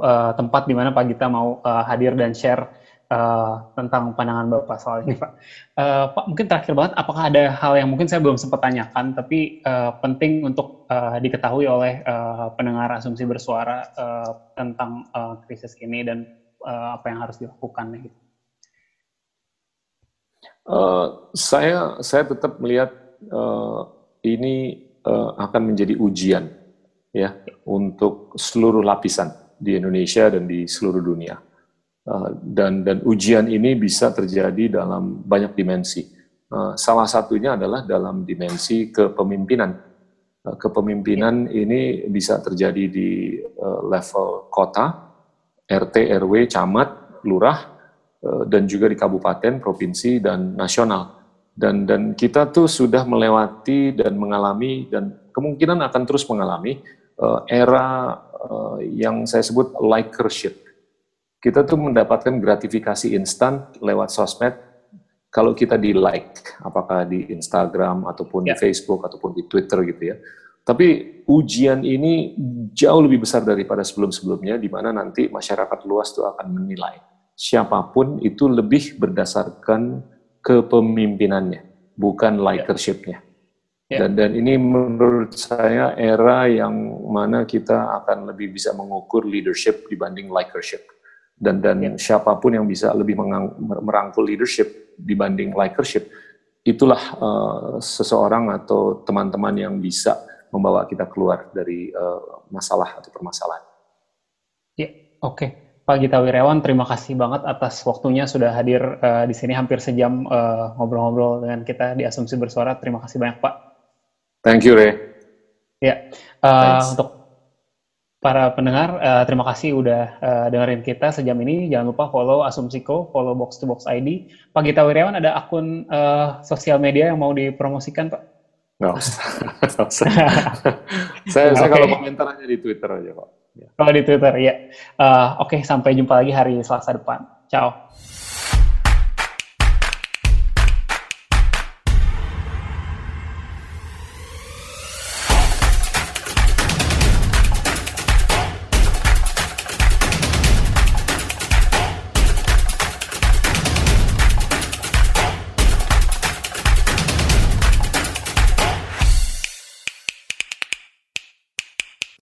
uh, tempat di mana Pak Gita mau uh, hadir dan share uh, tentang pandangan Bapak soal ini, Pak. Uh, Pak, mungkin terakhir banget, apakah ada hal yang mungkin saya belum sempat tanyakan, tapi uh, penting untuk uh, diketahui oleh uh, pendengar asumsi bersuara uh, tentang uh, krisis ini dan uh, apa yang harus dilakukan? Uh, saya saya tetap melihat uh, ini uh, akan menjadi ujian ya untuk seluruh lapisan di Indonesia dan di seluruh dunia. Uh, dan dan ujian ini bisa terjadi dalam banyak dimensi. Uh, salah satunya adalah dalam dimensi kepemimpinan. Uh, kepemimpinan ya. ini bisa terjadi di level kota, RT, RW, camat, lurah, dan juga di kabupaten, provinsi, dan nasional. Dan dan kita tuh sudah melewati dan mengalami dan kemungkinan akan terus mengalami era yang saya sebut likership kita tuh mendapatkan gratifikasi instan lewat sosmed kalau kita di like, apakah di Instagram ataupun ya. di Facebook ataupun di Twitter gitu ya. Tapi ujian ini jauh lebih besar daripada sebelum-sebelumnya, di mana nanti masyarakat luas tuh akan menilai siapa pun itu lebih berdasarkan kepemimpinannya, bukan ya. likershipnya. Ya. Dan dan ini menurut saya era yang mana kita akan lebih bisa mengukur leadership dibanding likership dan dan yeah. siapa pun yang bisa lebih merangkul leadership dibanding likership itulah uh, seseorang atau teman-teman yang bisa membawa kita keluar dari uh, masalah atau permasalahan. Ya, yeah, oke. Okay. Pak Gita Wirawan, terima kasih banget atas waktunya sudah hadir uh, di sini hampir sejam ngobrol-ngobrol uh, dengan kita di Asumsi Bersuara. Terima kasih banyak, Pak. Thank you, Ray. Ya, uh, untuk para pendengar, uh, terima kasih udah uh, dengerin kita sejam ini. Jangan lupa follow Asumsiko, follow Box to Box ID. Pak Gita Wiryawan ada akun uh, sosial media yang mau dipromosikan, Pak? Nggak usah. saya, okay. saya kalau komentar hanya di Twitter aja, Pak. Ya. Kalau di Twitter, ya. Uh, Oke, okay, sampai jumpa lagi hari Selasa depan. Ciao.